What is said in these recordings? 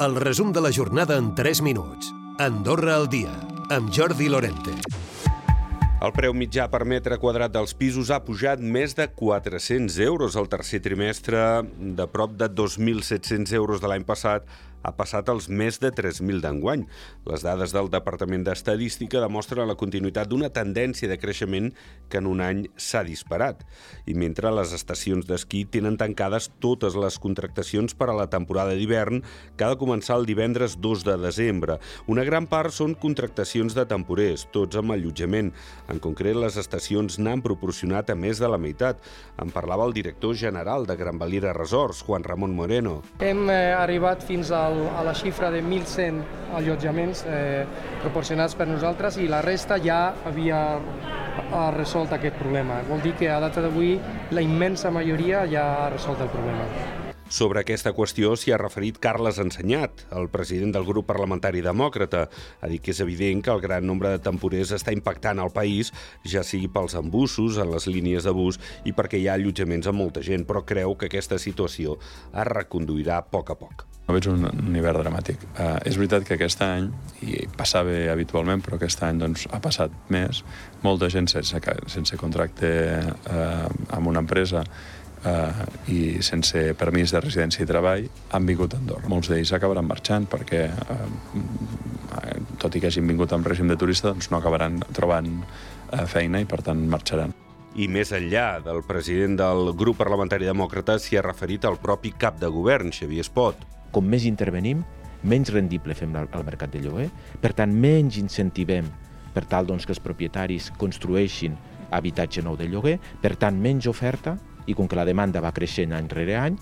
El resum de la jornada en 3 minuts. Andorra al dia, amb Jordi Lorente. El preu mitjà per metre quadrat dels pisos ha pujat més de 400 euros al tercer trimestre, de prop de 2.700 euros de l'any passat ha passat als més de 3.000 d'enguany. Les dades del Departament d'Estadística demostren la continuïtat d'una tendència de creixement que en un any s'ha disparat. I mentre les estacions d'esquí tenen tancades totes les contractacions per a la temporada d'hivern, que ha de començar el divendres 2 de desembre. Una gran part són contractacions de temporers, tots amb allotjament. En concret, les estacions n'han proporcionat a més de la meitat. En parlava el director general de Gran Valira Resorts, Juan Ramon Moreno. Hem eh, arribat fins a a la xifra de 1.100 allotjaments eh, proporcionats per nosaltres i la resta ja havia resolt aquest problema. Vol dir que a data d'avui la immensa majoria ja ha resolt el problema. Sobre aquesta qüestió s'hi ha referit Carles Ensenyat, el president del grup parlamentari demòcrata. Ha dit que és evident que el gran nombre de temporers està impactant al país, ja sigui pels embussos, en les línies de bus i perquè hi ha allotjaments amb molta gent, però creu que aquesta situació es reconduirà a poc a poc. No veig un, un hivern dramàtic. Uh, és veritat que aquest any, i passava habitualment, però aquest any doncs, ha passat més, molta gent sense, sense contracte uh, amb una empresa uh, i sense permís de residència i treball han vingut a Andorra. Molts d'ells acabaran marxant perquè, uh, tot i que hagin vingut amb règim de turista, doncs no acabaran trobant uh, feina i, per tant, marxaran. I més enllà del president del grup parlamentari demòcrata s'hi ha referit al propi cap de govern, Xavier Espot com més intervenim, menys rendible fem el mercat de lloguer, per tant, menys incentivem per tal doncs, que els propietaris construeixin habitatge nou de lloguer, per tant, menys oferta, i com que la demanda va creixent any rere any,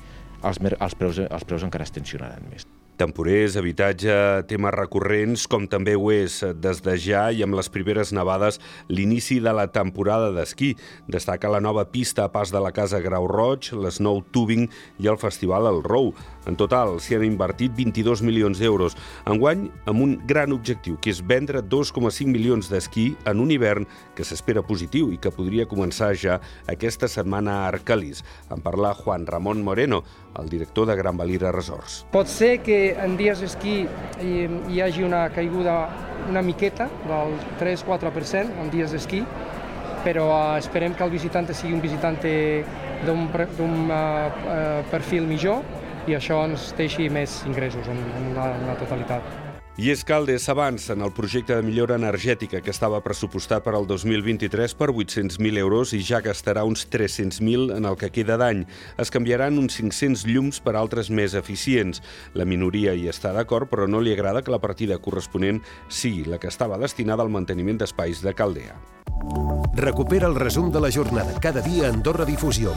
els, els, preus, els preus encara es tensionaran més. Temporers, habitatge, temes recurrents, com també ho és des de ja i amb les primeres nevades l'inici de la temporada d'esquí. Destaca la nova pista a pas de la Casa Grau Roig, l'Snow Tubing i el Festival El Rou. En total, s'hi han invertit 22 milions d'euros. Enguany, amb un gran objectiu, que és vendre 2,5 milions d'esquí en un hivern que s'espera positiu i que podria començar ja aquesta setmana a Arcalís. En parla Juan Ramon Moreno, el director de Gran Valira Resorts. Pot ser que en dies d'esquí hi, hi hagi una caiguda una miqueta del 3-4% en dies d'esquí, però uh, esperem que el visitant sigui un visitant d'un uh, uh, perfil millor i això ens deixi més ingressos en, en, la, en la totalitat. I és que Alde s'avança en el projecte de millora energètica que estava pressupostat per al 2023 per 800.000 euros i ja gastarà uns 300.000 en el que queda d'any. Es canviaran uns 500 llums per altres més eficients. La minoria hi està d'acord, però no li agrada que la partida corresponent sigui la que estava destinada al manteniment d'espais de Caldea. Recupera el resum de la jornada cada dia a Andorra Difusió.